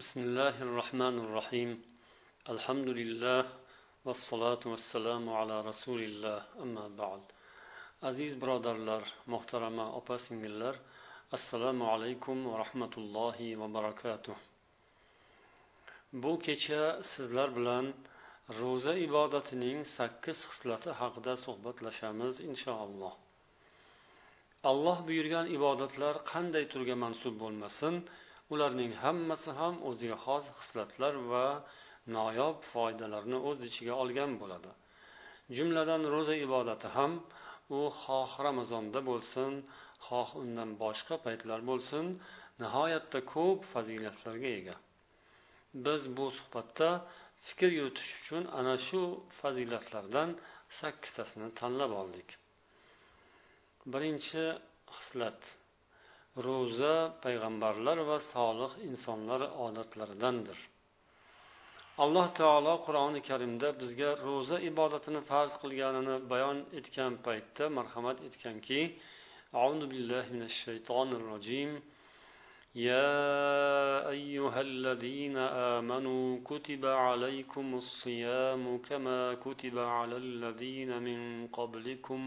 بسم الله الرحمن الرحيم الحمد لله والصلاة والسلام على رسول الله أما بعد aziz birodarlar muhtarama opa singillar assalomu alaykum va rahmatullohi va barakatuh bu kecha sizlar bilan ro'za ibodatining sakkiz xislati haqida suhbatlashamiz inshaalloh alloh buyurgan ibodatlar qanday turga mansub bo'lmasin ularning hammasi ham o'ziga xos xislatlar va noyob foydalarni o'z ichiga olgan bo'ladi. Jumladan ro'za ibodati ham u xoh ramazonda bo'lsin xoh undan boshqa paytlar bo'lsin nihoyatda ko'p fazilatlarga ega. Biz bu suhbatda fikr yuritish uchun ana shu fazilatlardan sakkiztasini tanlab oldik. Birinchi xislat. ro'za payg'ambarlar va solih insonlar odatlaridandir alloh taolo qur'oni karimda bizga ro'za ibodatini farz qilganini bayon etgan paytda marhamat etganki auzu billahi minash shaytonir rojim يا أيها الذين آمنوا كتب عليكم الصيام كما كتب على الذين من قبلكم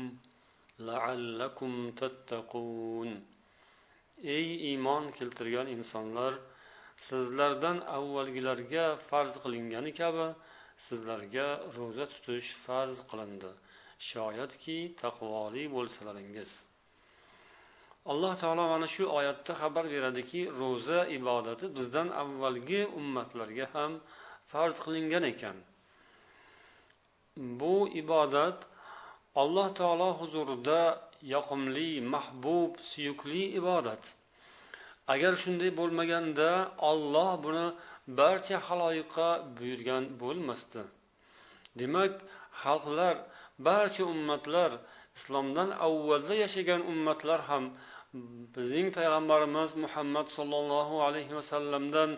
لعلكم تتقون ey iymon keltirgan insonlar sizlardan avvalgilarga farz qilingani kabi sizlarga ro'za tutish farz qilindi. Shoyatki taqvoli bo'lsalaringiz. Alloh taolo mana shu oyatda xabar beradiki ro'za ibodati bizdan avvalgi ummatlarga ham farz qilingan ekan. Bu ibodat alloh taolo huzurida yoqimli mahbub suyukli ibodat. Agar shunday bo'lmaganda olloh buni barcha haloyiqqa buyurgan bo'lmasdi. Demak xalqlar barcha ummatlar islomdan avvalda yashagan ummatlar ham bizning payg'ambarimiz muhammad sollallohu alayhi vasallamdan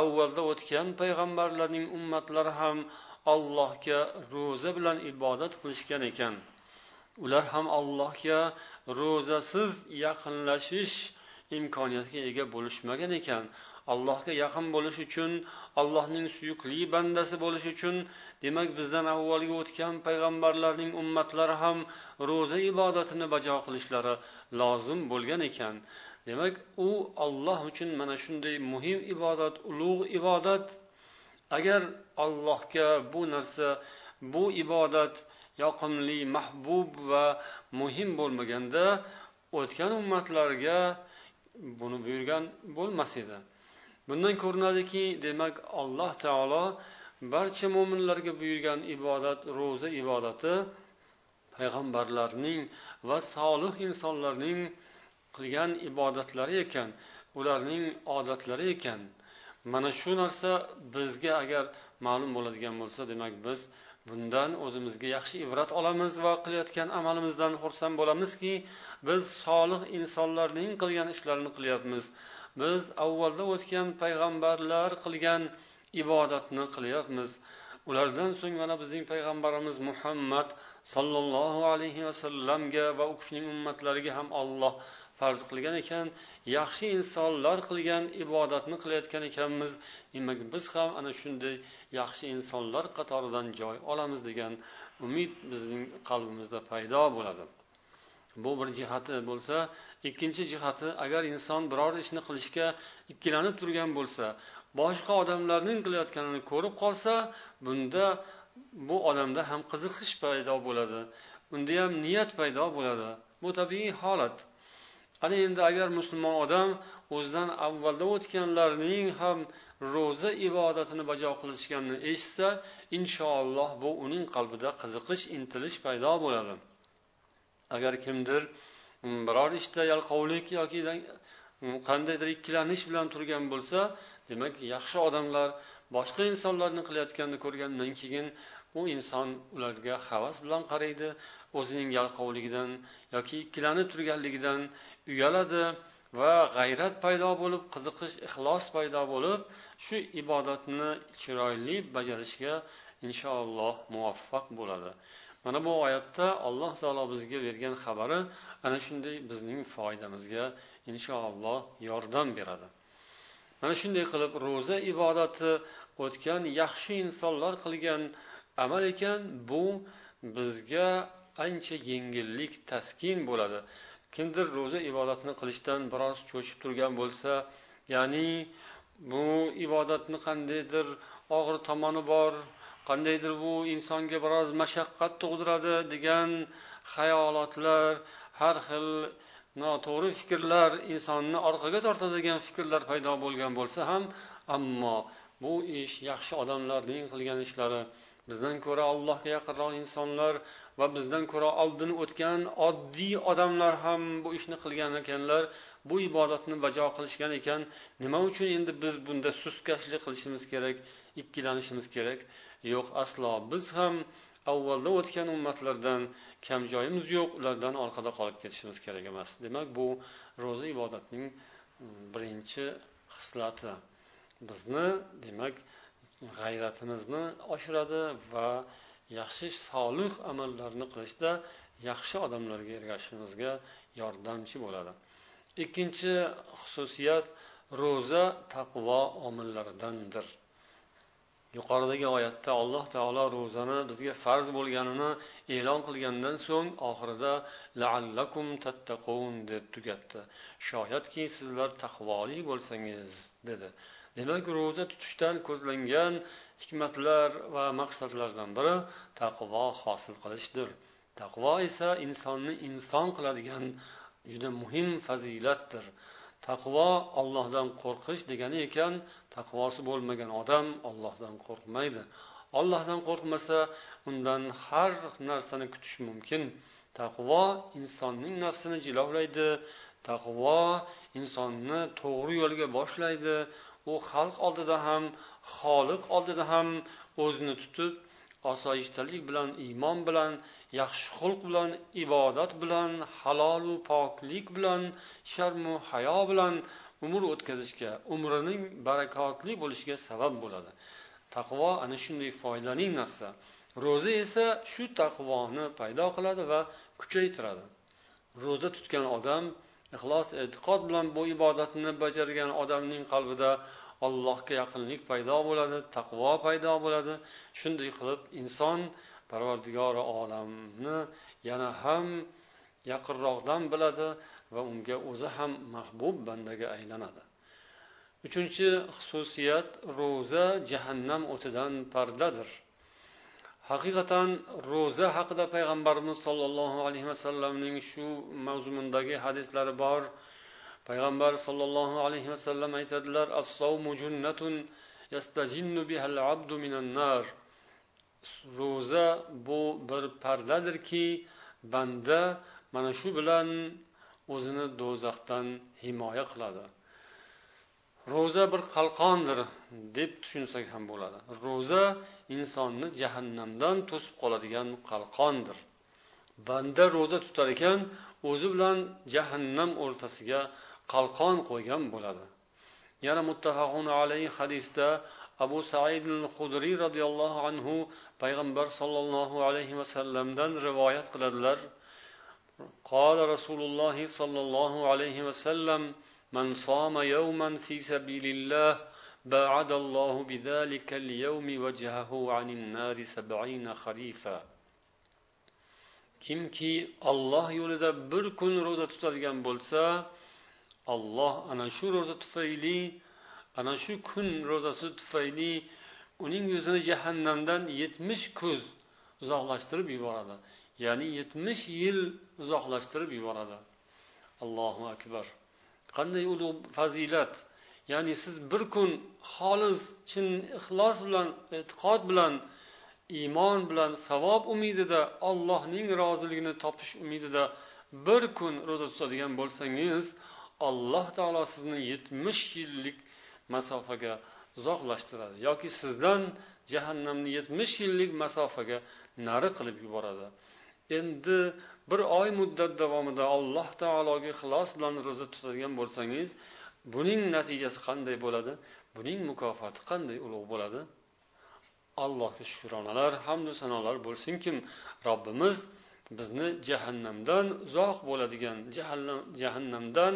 avvalda o'tgan payg'ambarlarning ummatlari ham allohga ro'za bilan ibodat qilishgan ekan. Ular ham allohga ro'zasiz yaqinlashish imkoniyatiga ega bo'lishmagan ekan. Allohga yaqin bo'lish uchun allohning suyukli bandasi bo'lish uchun demak bizdan avvalgi o'tgan payg'ambarlarning ummatlari ham ro'za ibodatini bajo qilishlari lozim bo'lgan ekan. Demak u olloh uchun mana shunday muhim ibodat ulug' ibodat. Agar allohga bu narsa bu ibodat yoqimli mahbub va muhim bo'lmaganda o'tgan ummatlarga buni buyurgan bo'lmas edi. Bundan ko'rinadiki demak alloh taolo barcha mo'minlarga buyurgan ibodat ro'za ibodati payg'ambarlarning va solih insonlarning qilgan ibodatlari ekan ularning odatlari ekan. Mana shu narsa bizga agar ma'lum bo'ladigan bo'lsa demak biz bundan o'zimizga yaxshi ibrat olamiz va qilayotgan amalimizdan xursand bo'lamizki biz solih insonlarning qilgan ishlarini qilyapmiz. Biz avvalda o'tgan payg'ambarlar qilgan ibodatni qilyapmiz. Ulardan so'ng mana bizning payg'ambarimiz muhammad sollallohu alayhi vasallamga va u kishining ummatlariga ham olloh farz qilgan ekan yaxshi insonlar qilgan ibodatni qilayotgan ekanmiz. Demak biz ham ana shunday yaxshi insonlar qatoridan joy olamiz degan umid bizning qalbimizda paydo bo'ladi. Bu bir jihati bo'lsa ikkinchi jihati agar inson biror ishni qilishga ikkilanib turgan bo'lsa boshqa odamlarning qilayotganini ko'rib qolsa bunda bu odamda ham qiziqish paydo bo'ladi. Unda ham niyat paydo bo'ladi. Bu tabiiy holat. Ana endi agar musulmon odam o'zidan avvalda o'tganlarning ham ro'za ibodatini bajo qilishganini eshitsa inshaalloh bu uning qalbida qiziqish intilish paydo bo'ladi. Agar kimdir biror ishda yalqovlik yoki qandaydir ikkilanish bilan turgan bo'lsa demak yaxshi odamlar boshqa insonlarni qilayotganini ko'rgandan keyin u inson ularga havas bilan qaraydi o'zining yalqovligidan yoki ikkilanib turganligidan uyaladi va g'ayrat paydo bo'lib qiziqish ixlos paydo bo'lib shu ibodatni chiroyli bajarishga inshaalloh muvaffaq bo'ladi. Mana bu oyatda alloh taolo bizga bergan xabari ana shunday bizning foydamizga inshaalloh yordam beradi. Mana shunday qilib ro'za ibodati o'tgan yaxshi insonlar qilgan amal ekan bu bizga ancha yengillik taskin bo'ladi? Kimdir ro'za ibodatini qilishdan biroz cho'chib turgan bo'lsa ya'ni bu ibodatni qandaydir og'ir tomoni bor qandaydir bu insonga biroz mashaqqat tug'diradi degan xayolotlar har xil noto'g'ri fikrlar insonni orqaga tortadigan fikrlar paydo bo'lgan bo'lsa ham ammo bu ish yaxshi odamlarning qilgan ishlari. Bizdan ko'ra allohga yaqinroq insonlar va bizdan ko'ra oldin o'tgan oddiy odamlar ham bu ishni qilgan ekanlar bu ibodatni bajo qilishgan ekan. Nima uchun endi biz bunda sustkashlik qilishimiz kerak ikkilanishimiz kerak? Yo'q aslo. Biz ham avvalda o'tgan ummatlardan kam joyimiz yo'q ulardan orqada qolib ketishimiz kerak emas. Demak bu ro'za ibodatning mm, birinchi xislati. Bizni demak g'ayratimizni oshiradi va yaxshi solih amallarni qilishda yaxshi odamlarga ergashishimizga yordamchi bo'ladi. Ikkinchi xususiyat ro'za taqvo omillaridandir. Yuqoridagi oyatda alloh taolo ro'zani bizga farz bo'lganini e'lon qilgandan so'ng oxirida laallakum tattaqun deb tugatdi. Shoyatki sizlar taqvoli bo'lsangiz dedi. Demak ro'za tutishdan ko'zlangan hikmatlar va maqsadlardan biri taqvo hosil qilishdir. Taqvo esa insonni inson qiladigan juda muhim fazilatdir. Taqvo ollohdan qo'rqish degani ekan taqvosi bo'lmagan odam ollohdan qo'rqmaydi. Ollohdan qo'rqmasa undan har narsani kutish mumkin. Taqvo insonning nafsini jilovlaydi. Taqvo insonni to'g'ri yo'lga boshlaydi. U xalq oldida ham xoliq oldida ham o'zini tutib osoyishtalik bilan iymon bilan yaxshi xulq bilan ibodat bilan halolu poklik bilan sharmu hayo bilan umr o'tkazishga umrining barakotli bo'lishiga sabab bo'ladi. Taqvo ana shunday foydali narsa. Ro'za esa shu taqvoni paydo qiladi va kuchaytiradi. Ro'za tutgan odam ixlos e'tiqod bilan bu ibodatni bajargan odamning qalbida allohga yaqinlik paydo bo'ladi taqvo paydo bo'ladi. Shunday qilib inson parvardigori olamni yana ham yaqinroqdan biladi va unga o'zi ham mahbub bandaga aylanadi. Uchinchi xususiyat ro'za jahannam o'tidan pardadir. Haqiqatan ro'za haqida payg'ambarimiz sollallohu alayhi vasallamning shu mazmundagi hadislari bor. Payg'ambar sollallohu alayhi vasallam aytadilar ro'za bu bir pardadirki banda mana shu bilan o'zini do'zaxdan himoya qiladi. ro'za bir qalqondir deb tushunsak ham bo'ladi ro'za insonni jahannamdan to'sib qoladigan qalqondir banda ro'za tutar ekan o'zi bilan jahannam o'rtasiga qalqon qo'ygan bo'ladi yana muttafaqun alayhi hadisda abu said hudriy roziyallohu anhu payg'ambar sollallohu alayhi vasallamdan rivoyat qiladilar قال رسول الله صلى الله عليه وسلم من صام يوما في سبيل الله باعد الله بذلك اليوم وجهه عن النار سبعين خريفا kimki olloh yo'lida bir kun ro'za tutadigan bo'lsa olloh ana shu ro'za tufayli ana shu kun ro'zasi tufayli uning yuzini jahannamdan yetmish ko'z uzoqlashtirib yuboradi ya'ni yetmish yil uzoqlashtirib yuboradi allohu akbar Qanday ulug' fazilat ya'ni siz bir kun xolis chin ixlos bilan e'tiqod bilan iymon bilan savob umidida ollohning roziligini topish umidida bir kun ro'za tutadigan bo'lsangiz alloh taolo sizni yetmish yillik masofaga uzoqlashtiradi yoki sizdan jahannamni yetmish yillik masofaga nari qilib yuboradi. Endi bir oy muddat davomida alloh taologa ixlos bilan ro'za tutadigan bo'lsangiz buning natijasi qanday bo'ladi? Buning mukofoti qanday ulug' bo'ladi? Allohga shukronalar hamdu sanolar bo'lsinkim robbimiz bizni jahannamdan uzoq bo'ladigan jahannamdan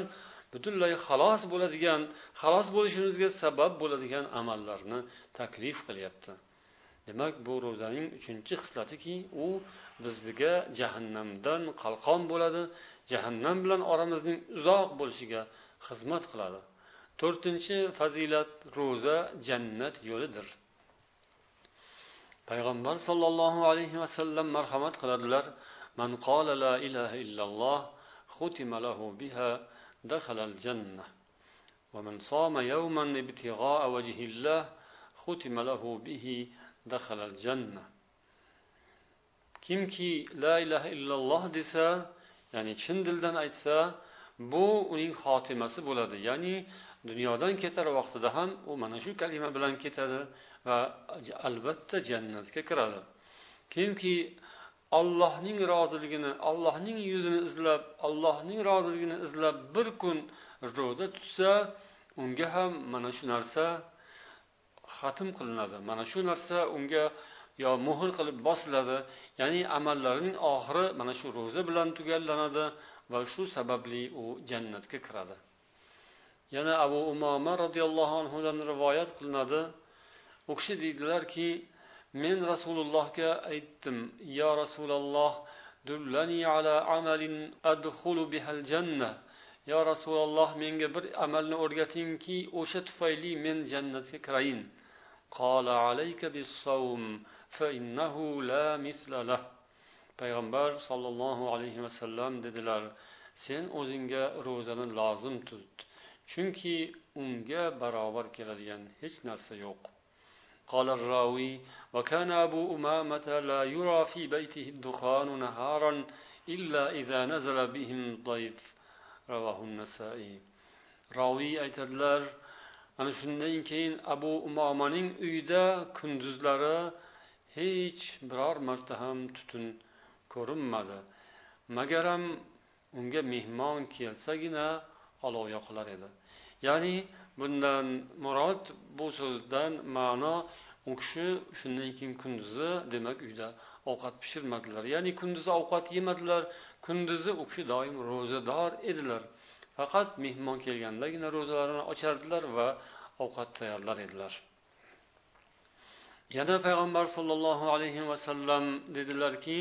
butunlay xalos bo'ladigan xalos bo'lishimizga sabab bo'ladigan amallarni taklif qilyapti. demak bu ro'zaning uchinchi xislatiki u bizga jahannamdan qalqon bo'ladi jahannam bilan oramizning uzoq bo'lishiga xizmat qiladi to'rtinchi fazilat ro'za jannat yo'lidir payg'ambar sollallohu alayhi vasallam marhamat qiladilar man qola la ilaha illalloh ختم له بها دخل الجنة ومن صام يوما ابتغاء وجه الله ختم له به dahalal janna kimki la ilaha illalloh desa ya'ni chin dildan aytsa bu uning xotimasi bo'ladi. Ya'ni dunyodan ketar vaqtida ham u mana shu kalima bilan ketadi va albatta jannatga kiradi. Kimki ollohning roziligini ollohning yuzini izlab ollohning roziligini izlab bir kun ro'za tutsa unga ham mana shu narsa xatm qilinadi. Mana shu narsa unga yo muhr qilib bosiladi. Ya'ni amallarining oxiri mana shu ro'za bilan tugallanadi va shu sababli u jannatga kiradi. Yana abu umoma roziyallohu anhudan rivoyat qilinadi. U kishi deydilarki men rasulullohga aytdim yo rasululloh dullani ala amalin adkhulu bihal janna. yo rasululloh menga bir amalni o'rgatingki o'sha tufayli men jannatga kirayin qola alayka bissawm fa innahu la misla lah payg'ambar sollallohu alayhi vasallam dedilar sen o'zingga ro'zani lozim tut chunki unga barobar keladigan hech narsa yo'q قال الراوي وكان أبو أمامة لا يرى في بيته الدخان نهارا إلا إذا نزل بهم ضيف roviy aytadilar ana shundan keyin abu umomaning uyida kunduzlari hech biror marta ham tutun ko'rinmadi. Magaram unga mehmon kelsagina olov yoqilar edi. Ya'ni bundan murod bu so'zdan ma'no u kishi shundan keyin kunduzi demak uyda ovqat pishirmadilar. Ya'ni kunduzi ovqat yemadilar. Kunduzi u kishi doim ro'zador edilar. Faqat mehmon kelgandagina ro'zalarini ochardilar va ovqat tayyorlar edilar. Yana payg'ambar sollallohu alayhi vasallam dedilarki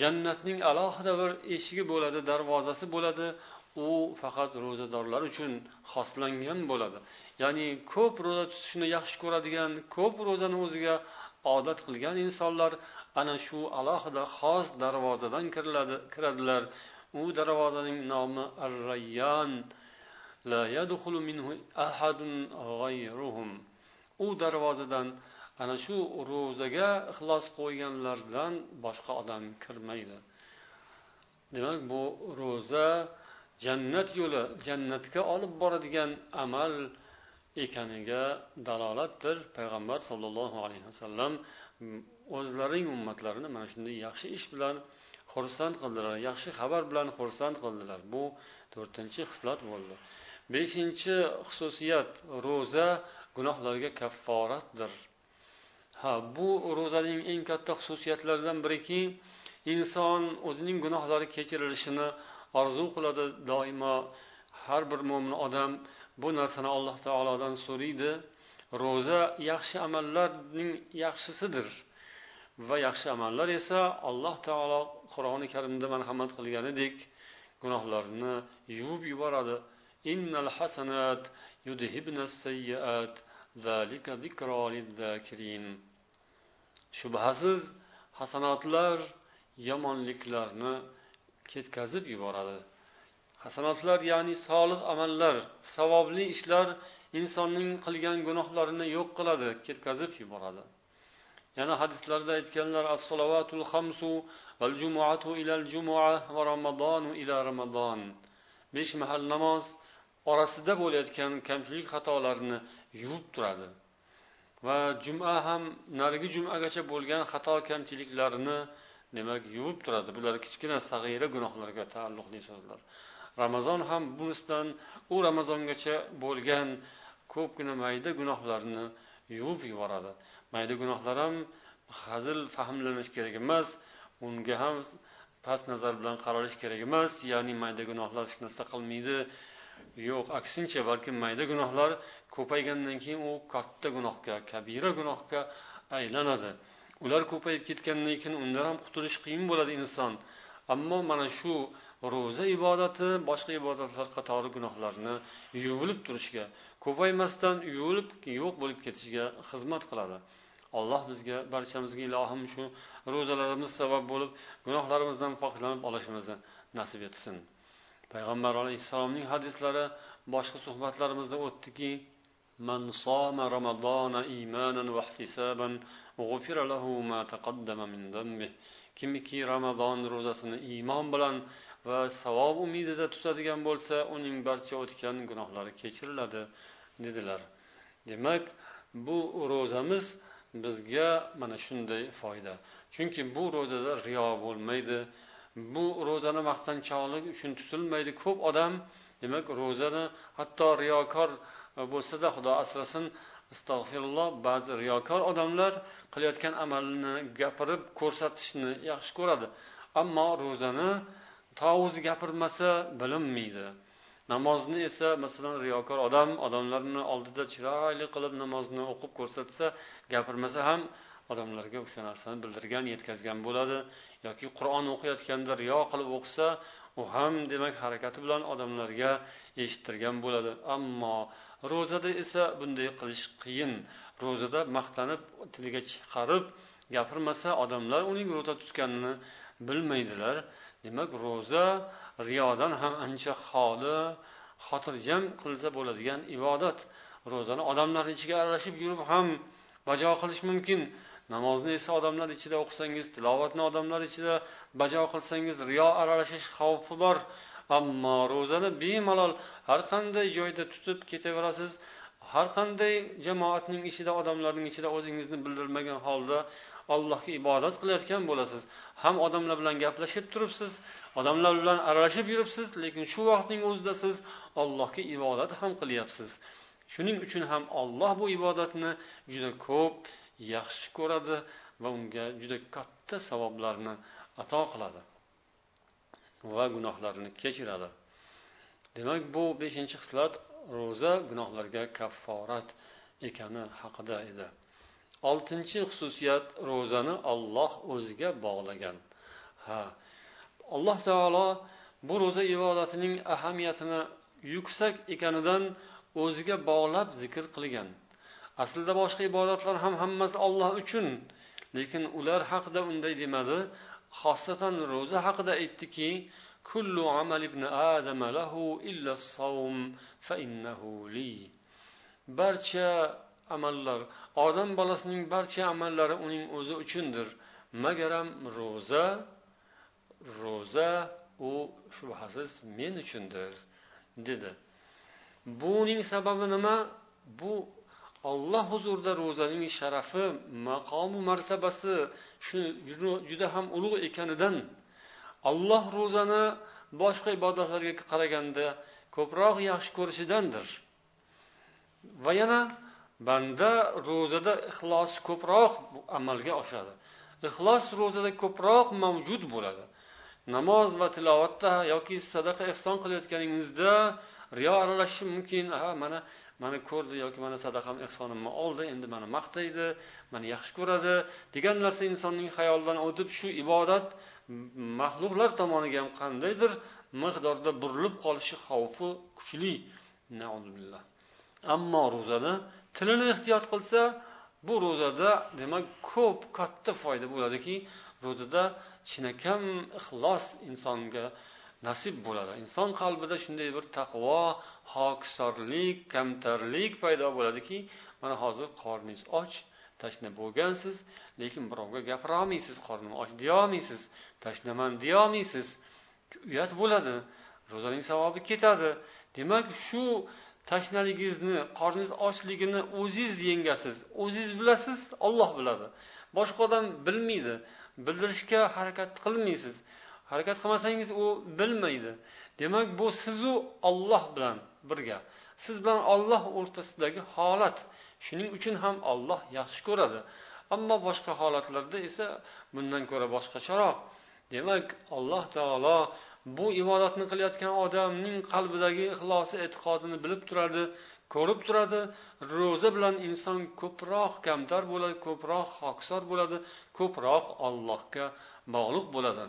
jannatning alohida bir eshigi bo'ladi darvozasi bo'ladi. U faqat ro'zadorlar uchun xoslangan bo'ladi. Ya'ni ko'p ro'za tutishni yaxshi ko'radigan ko'p ro'zani o'ziga odat qilgan insonlar ana shu alohida xos darvozadan kiriladi kiradilar. U darvozaning nomi ar rayyan la yadkhulu minhu ahadun ghayruhum. U darvozadan ana shu ro'zaga ixlos qo'yganlardan boshqa odam kirmaydi. Demak bu ro'za jannat yo'li jannatga olib boradigan amal ekaniga dalolatdir. Payg'ambar sollallohu alayhi vasallam o'zlarining ummatlarini mana shunday yaxshi ish bilan xursand qildilar yaxshi xabar bilan xursand qildilar. Bu to'rtinchi xislat bo'ldi. Beshinchi xususiyat ro'za gunohlarga kafforatdir. Ha bu ro'zaning eng katta xususiyatlaridan biriki inson o'zining gunohlari kechirilishini orzu qiladi doimo. Har bir mo'min odam bu narsani alloh taolodan so'raydi. Ro'za yaxshi amallarning yaxshisidir. Va yaxshi amallar esa alloh taolo qur'oni karimda marhamat qilganidek gunohlarni yuvib yuboradi. Innal hasanat sayyiat zalika shubhasiz hasanotlar yomonliklarni ketkazib yuboradi. Hasanotlar ya'ni solih amallar savobli ishlar insonning qilgan gunohlarini yo'q qiladi ketkazib yuboradi. Yana hadislarda aytganlar as hamsu val jumuatu ilal jumua va ramazonu ila ramazon besh mahal namoz orasida bo'layotgan kamchilik xatolarni yuvib turadi. Va juma ham narigi jumagacha bo'lgan xato kamchiliklarni demak yuvib turadi. Bular kichkina sag'ira gunohlarga taalluqli so'zlar. Ramazon ham bunisidan u ramazongacha bo'lgan ko'pgina mayda gunohlarni yuvib yuboradi. Mayda gunohlar ham hazil fahmlanish kerak emas unga ham past nazar bilan qaralish kerak emas ya'ni mayda gunohlar hech narsa qilmaydi. Yo'q aksincha balki mayda gunohlar ko'paygandan keyin u katta gunohga kabira gunohga aylanadi. Ular ko'payib ketgandan keyin undan ham qutulish qiyin bo'ladi inson. Ammo mana shu ro'za ibodati boshqa ibodatlar qatori gunohlarni yuvilib turishga ko'paymasdan yuvilib yo'q bo'lib ketishiga xizmat qiladi alloh bizga barchamizga ilohim shu ro'zalarimiz sabab bo'lib gunohlarimizdan poklanib olishimizni nasib etsin payg'ambar alayhissalomning hadislari boshqa suhbatlarimizda o'tdiki من صام رمضان إيمانا واحتسابا غفر له ما تقدم من ذنبه kimiki ramazon ro'zasini iymon bilan va savob umidida tutadigan bo'lsa uning barcha o'tgan gunohlari kechiriladi dedilar. Demak bu ro'zamiz bizga mana shunday foyda. Chunki bu ro'zada riyo bo'lmaydi. Bu ro'zani maqtanchoqlik uchun tutilmaydi. Ko'p odam demak ro'zani hatto riyokor e, bo'lsada xudo asrasin astag'firulloh ba'zi riyokor odamlar qilayotgan amalini gapirib ko'rsatishni yaxshi ko'radi. Ammo ro'zani to o'zi gapirmasa bilinmaydi namozni esa masalan riyokor odam odamlarni oldida chiroyli qilib namozni o'qib ko'rsatsa gapirmasa ham odamlarga o'sha narsani bildirgan yetkazgan bo'ladi. Yoki qur'on o'qiyotganda riyo qilib o'qisa u ham demak harakati bilan odamlarga eshittirgan bo'ladi. Ammo ro'zada esa bunday qilish qiyin. Ro'zada maqtanib tiliga chiqarib gapirmasa odamlar uning ro'za tutganini bilmaydilar. Demak ro'za riyodan ham ancha xoli xotirjam qilsa bo'ladigan ibodat. Ro'zani odamlar ichiga aralashib yurib ham bajo qilish mumkin. Namozni esa odamlar ichida o'qisangiz tilovatni odamlar ichida bajo qilsangiz riyo aralashish xavfi bor. Ammo ro'zani bemalol har qanday joyda tutib ketaverasiz har qanday jamoatning ichida odamlarning ichida o'zingizni bildirmagan holda allohga ibodat qilayotgan bo'lasiz. Ham odamlar bilan gaplashib turibsiz odamlar bilan aralashib yuribsiz lekin shu vaqtning o'zida siz allohga ibodat ham qilyapsiz. Shuning uchun ham olloh bu ibodatni juda ko'p yaxshi ko'radi va unga juda katta savoblarni ato qiladi va gunohlarini kechiradi. Demak bu beshinchi xislat ro'za gunohlarga kafforat ekani haqida edi. Oltinchi xususiyat ro'zani olloh o'ziga bog'lagan. Ha alloh taolo bu ro'za ibodatining ahamiyatini yuksak ekanidan o'ziga bog'lab zikr qilgan. Aslida boshqa ibodatlar ham hammasi olloh uchun lekin ular haqida unday demadi. Xosatan ro'za haqida aytdiki kullu amal ibn adama lahu illa savm fa innahu li. Barcha amallar. Odam bolasining barcha amallari uning o'zi uchundir. Magaram ro'za ro'za u shubhasiz men uchundir dedi. Buning sababi nima? Bu olloh huzurida ro'zaning sharafi maqomu martabasi shu juda ham ulug' ekanidan. Olloh ro'zani boshqa ibodatlarga qaraganda ko'proq yaxshi ko'rishidandir. Va yana banda ro'zada ixlos ko'proq amalga oshadi. Ixlos ro'zada ko'proq mavjud bo'ladi. Namoz va tilovatda yoki sadaqa ehson qilayotganingizda riyo aralashishi mumkin. Ha mana mani ko'rdi yoki mana sadaqam ehsonimni oldi endi mani maqtaydi mani yaxshi ko'radi degan narsa insonning xayolidan o'tib shu ibodat maxluqlar tomoniga ham qandaydir miqdorda burilib qolishi xavfi kuchli. Ammo ro'zada tilini ehtiyot qilsa bu ro'zada demak ko'p katta foyda bo'ladiki ro'zada chinakam ixlos insonga nasib bo'ladi. Inson qalbida shunday bir taqvo hokisorlik kamtarlik paydo bo'ladiki mana hozir qorningiz och tashna bo'lgansiz lekin birovga gapira olmaysiz qornim och deyolmaysiz tashnaman deyolmaysiz. Uyat bo'ladi ro'zaning savobi ketadi. Demak shu tashnaligingizni qorningiz ochligini o'zingiz yengasiz. O'zingiz bilasiz olloh biladi. Boshqa odam bilmaydi. Bildirishga harakat qilmaysiz. Harakat qilmasangiz u bilmaydi. Demak bu sizu olloh bilan birga. Siz bilan olloh o'rtasidagi holat. Shuning uchun ham olloh yaxshi ko'radi. Ammo boshqa holatlarda esa bundan ko'ra boshqacharoq. Demak alloh taolo bu ibodatni qilayotgan odamning qalbidagi ixlosi e'tiqodini bilib turadi ko'rib turadi ro'za bilan inson ko'proq kamtar bo'ladi ko'proq hokisor bo'ladi ko'proq ollohga bog'liq bo'ladi.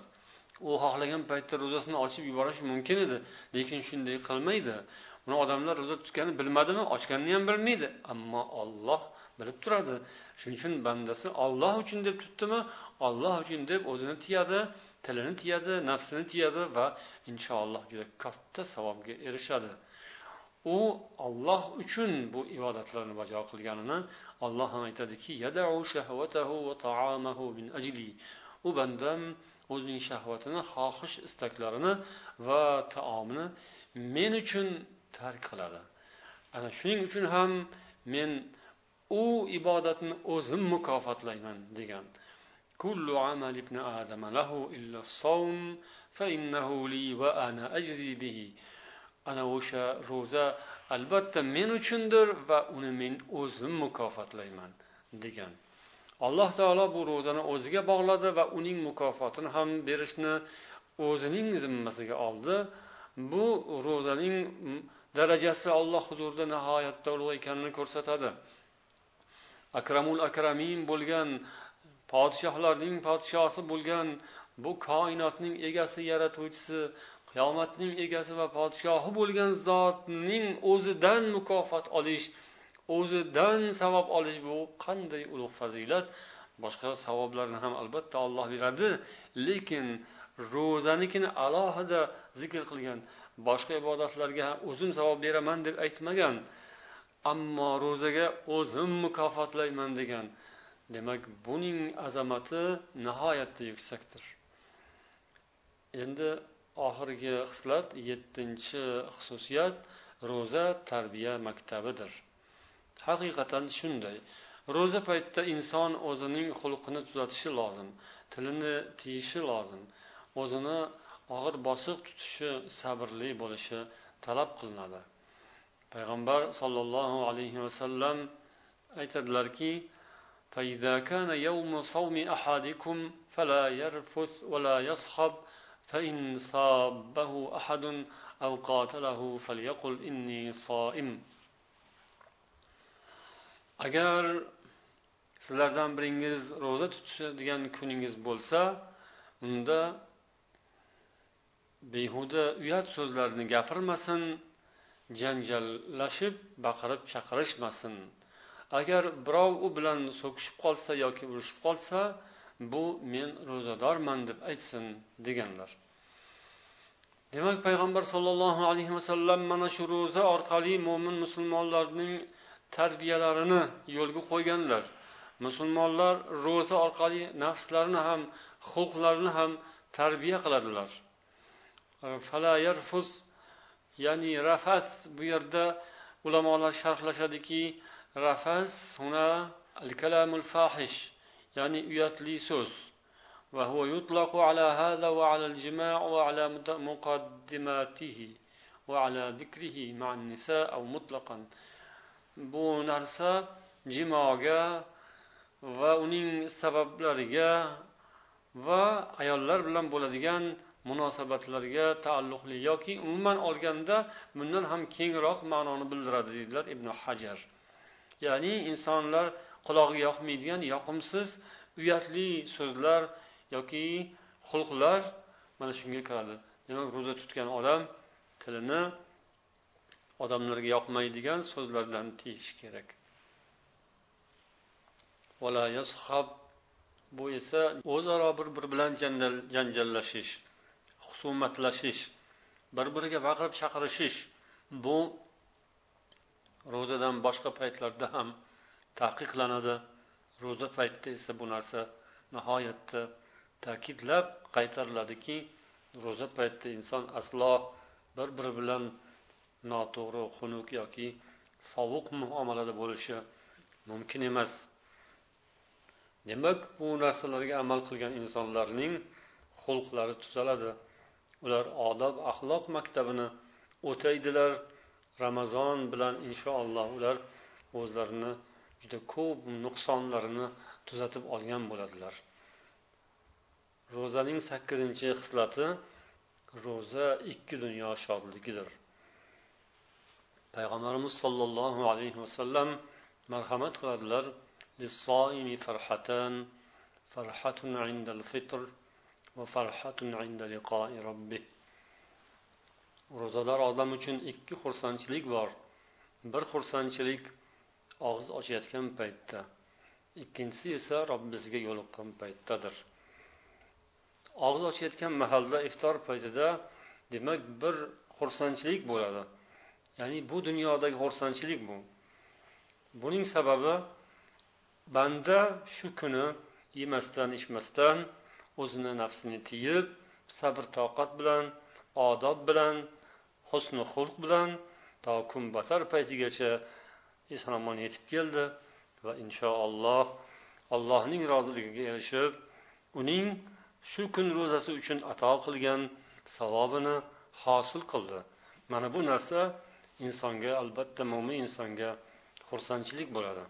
U xohlagan paytda ro'zasini ochib yuborish mumkin edi lekin shunday qilmaydi. Uni odamlar ro'za tutgani bilmadimi ochganini ham bilmaydi ammo olloh bilib turadi. Shuning uchun bandasi olloh uchun deb tutdimi olloh uchun deb o'zini tiyadi. Tilini tiyadi nafsini tiyadi va inshaalloh juda katta savobga erishadi. U olloh uchun bu ibodatlarni bajo qilganini olloh ham aytadiki u bandam o'zining shahvatini xohish istaklarini va taomini men uchun tark qiladi. Ana shuning uchun ham men u ibodatni o'zim mukofotlayman degan كل عمل ابن آدم له إلا الصوم فإنه لي وأنا أجزي به ana o'sha ro'za albatta men uchundir va uni men o'zim mukofotlayman degan alloh taolo bu ro'zani o'ziga bog'ladi va uning mukofotini ham berishni o'zining zimmasiga oldi bu ro'zaning darajasi olloh huzurida nihoyatda ulug' ekanini ko'rsatadi akramul akramin bo'lgan podshohlarning podshosi bo'lgan bu koinotning egasi yaratuvchisi qiyomatning egasi va podshohi bo'lgan zotning o'zidan mukofot olish o'zidan savob olish bu qanday ulug' fazilat? Boshqa savoblarni ham albatta olloh beradi lekin ro'zanikini alohida zikr qilgan boshqa ibodatlarga o'zim savob beraman deb aytmagan ammo ro'zaga o'zim mukofotlayman degan demak buning azamati nihoyatda yuksakdir. Endi oxirgi xislat yettinchi xususiyat ro'za tarbiya maktabidir. Haqiqatan shunday. Ro'za paytida inson o'zining xulqini tuzatishi lozim tilini tiyishi lozim o'zini og'ir bosiq tutishi sabrli bo'lishi talab qilinadi. Payg'ambar sollallohu alayhi vasallam aytadilarki فإذا كان يوم صوم أحدكم فلا يرفث ولا يصخب فإن صابه أحد أو قاتله فليقل إني صائم agar sizlardan biringiz ro'za tutishadigan kuningiz bo'lsa unda behuda uyat so'zlarni gapirmasin janjallashib baqirib chaqirishmasin Agar birov u bilan so'kishib qolsa yoki urushib qolsa bu men ro'zadorman deb aytsin deganlar. Demak payg'ambar sollallohu alayhi vasallam mana shu ro'za orqali mo'min musulmonlarning tarbiyalarini yo'lga qo'yganlar. Musulmonlar ro'za orqali nafslarini ham xulqlarini ham tarbiya qiladilar. Ya'ni rafas bu yerda ulamolar sharhlashadiki rafas huna al kalamul fahish ya'ni uyatli so'z. Va huwa yutlaqu ala hada va ala al jima' va ala muqaddimatihi va ala zikrihi ma'an nisa aw mutlaqan. Bu narsa jimoga va uning sabablariga va ayollar bilan bo'ladigan munosabatlarga taalluqli yoki umuman olganda bundan ham kengroq ma'noni bildiradi deydilar ibn hajar. Ya'ni insonlar qulog'iga yoqmaydigan yoqimsiz uyatli so'zlar yoki xulqlar mana shunga kiradi. Demak ro'za tutgan odam tilini odamlarga yoqmaydigan so'zlardan tiyish kerak. Bu esa o'zaro bir biri bilan janjallashish husumatlashish bir biriga baqirib chaqirishish bu ro'zadan boshqa paytlarda ham taqiqlanadi. Ro'za paytida esa bu narsa nihoyatda ta'kidlab qaytariladiki ro'za paytida inson aslo bir biri bilan noto'g'ri xunuk yoki sovuq muomalada bo'lishi mumkin emas. Demak bu narsalarga amal qilgan insonlarning xulqlari tuzaladi. Ular odob axloq maktabini o'taydilar ramazon bilan inshaalloh ular o'zlarini juda ko'p nuqsonlarini tuzatib olgan bo'ladilar. Ro'zaning sakkizinchi xislati ro'za ikki dunyo shodligidir. Payg'ambarimiz sollallohu alayhi vasallam marhamat qiladilar. Farhatan farhatun indal fitr va farhatun inda liqoi rabbih. Ro'zador odam uchun ikki xursandchilik bor. Bir xursandchilik og'iz ochayotgan paytda ikkinchisi esa robbisiga yo'liqqan paytdadir. Og'iz ochayotgan mahalda iftor paytida demak bir xursandchilik bo'ladi. Ya'ni bu dunyodagi xursandchilik bu. Buning sababi banda shu kuni yemasdan ichmasdan o'zini nafsini tiyib sabr toqat bilan odob bilan husni xulq bilan to kun batar paytigacha eson omon yetib keldi va inshaalloh allohning roziligiga erishib uning shu kun ro'zasi uchun ato qilgan savobini hosil qildi. Mana bu narsa insonga albatta mo'min insonga xursandchilik bo'ladi.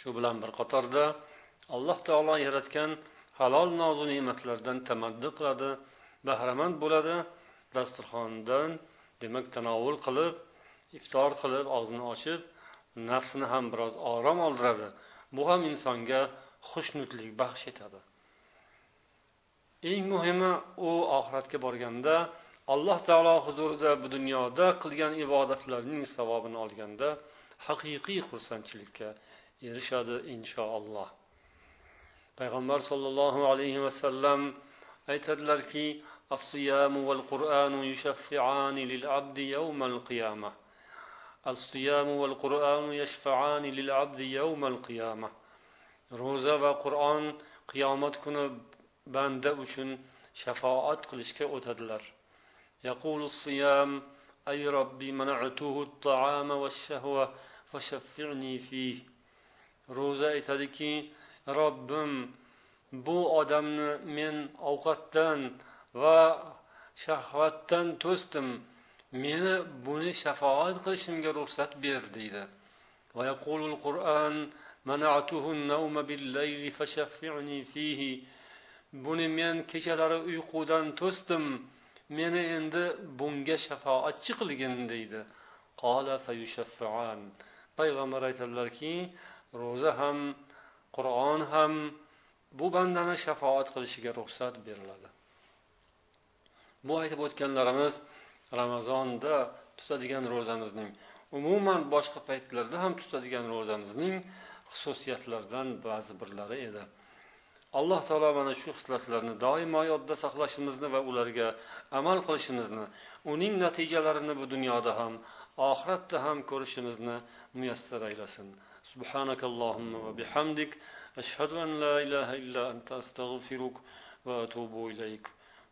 Shu bilan bir qatorda alloh taolo yaratgan halol nozu ne'matlardan tamaddi qiladi bahramand bo'ladi dasturxondan demak tanovul qilib iftor qilib og'zini ochib nafsini ham biroz orom oldiradi. Bu ham insonga xushnudlik baxsh etadi. Eng muhimi u oxiratga borganda alloh taolo huzurida bu dunyoda qilgan ibodatlarning savobini olganda haqiqiy xursandchilikka erishadi inshaalloh. Payg'ambar sollallohu alayhi vasallam aytadilarki الصيام والقرآن يشفعان للعبد يوم القيامة. الصيام والقرآن يشفعان للعبد يوم القيامة. ro'za va qur'on qiyomat kuni banda qilishga o'tadilar يقول الصيام أي ربي منعته الطعام والشهوة فشفعني فيه ro'za aytadiki robbim bu odamni men ovqatdan va shahvatdan to'sdim. Meni buni shafoat qilishimga ruxsat ber deydi. Buni men kechalari uyqudan to'sdim. Meni endi bunga shafoatchi qilgin deydi. Payg'ambar aytadilarki ro'za ham qur'on ham bu bandani shafoat qilishiga ruxsat beriladi. bu aytib o'tganlarimiz ramazonda tutadigan ro'zamizning umuman boshqa paytlarda ham tutadigan ro'zamizning xususiyatlaridan ba'zi birlari edi alloh taolo mana shu xislatlarni doimo yodda saqlashimizni va ularga amal qilishimizni uning natijalarini bu dunyoda ham oxiratda ham ko'rishimizni muyassar aylasin سبحانك اللهم وبحمدك أشهد أن لا إله إلا أنت أستغفرك وأتوب إليك